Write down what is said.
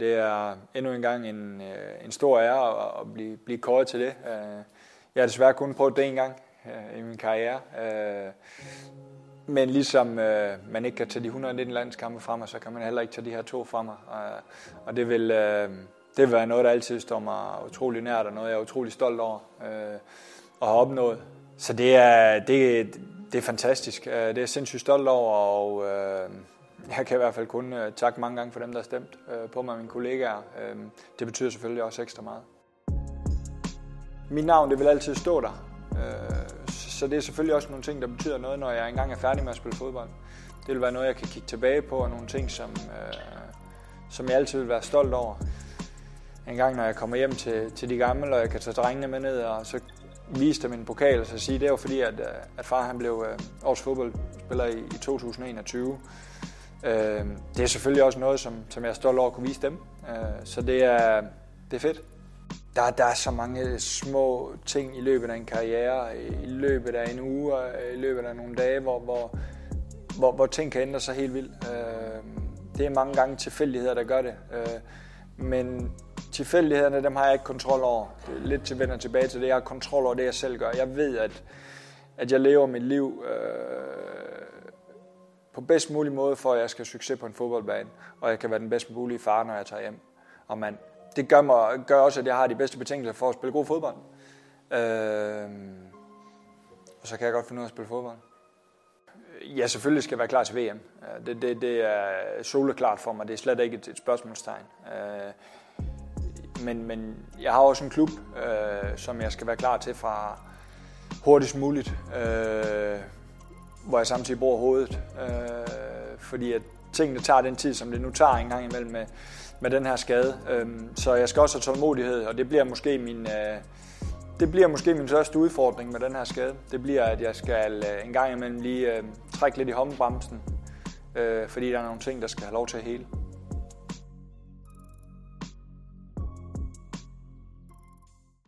Det er endnu en gang en, øh, en stor ære at blive, blive kåret til det. Øh, jeg har desværre kun prøvet det en gang øh, i min karriere. Men ligesom man ikke kan tage de 119 landskampe frem, så kan man heller ikke tage de her to frem. Og det vil, det vil være noget, der altid står mig utrolig nært, og noget, jeg er utrolig stolt over at have opnået. Så det er, det, det er fantastisk. Det er jeg sindssygt stolt over, og jeg kan i hvert fald kun uh, takke mange gange for dem, der har stemt uh, på mig og mine kollegaer. Uh, det betyder selvfølgelig også ekstra meget. Mit navn det vil altid stå der. Øh, så det er selvfølgelig også nogle ting, der betyder noget, når jeg engang er færdig med at spille fodbold. Det vil være noget, jeg kan kigge tilbage på, og nogle ting, som, øh, som jeg altid vil være stolt over. En gang, når jeg kommer hjem til, til de gamle, og jeg kan tage drengene med ned, og så vise dem en pokal, og så sige, det var fordi, at, at far han blev øh, års fodboldspiller i, i 2021. Øh, det er selvfølgelig også noget, som, som jeg er stolt over at kunne vise dem. Øh, så det er, det er fedt. Der, der er så mange små ting i løbet af en karriere, i løbet af en uge, øh, i løbet af nogle dage, hvor, hvor, hvor, hvor ting kan ændre sig helt vildt. Øh, det er mange gange tilfældigheder, der gør det. Øh, men tilfældighederne, dem har jeg ikke kontrol over. Det er lidt til vender tilbage til det. Jeg har kontrol over det, jeg selv gør. Jeg ved, at, at jeg lever mit liv øh, på bedst mulig måde, for at jeg skal have succes på en fodboldbane, og jeg kan være den bedst mulige far, når jeg tager hjem. Og man, det gør, mig, gør også, at jeg har de bedste betingelser for at spille god fodbold. Øh, og så kan jeg godt finde ud af at spille fodbold. Ja, selvfølgelig skal jeg være klar til VM. Øh, det, det, det er soleklart for mig. Det er slet ikke et, et spørgsmålstegn. Øh, men, men jeg har også en klub, øh, som jeg skal være klar til fra hurtigst muligt. Øh, hvor jeg samtidig bruger hovedet. Øh, fordi at tingene tager den tid, som det nu tager en gang imellem med, med den her skade. Øh, så jeg skal også have tålmodighed, og det bliver måske min... Øh, det bliver måske min største udfordring med den her skade. Det bliver, at jeg skal øh, en gang imellem lige øh, trække lidt i håndbremsen, øh, fordi der er nogle ting, der skal have lov til at hele.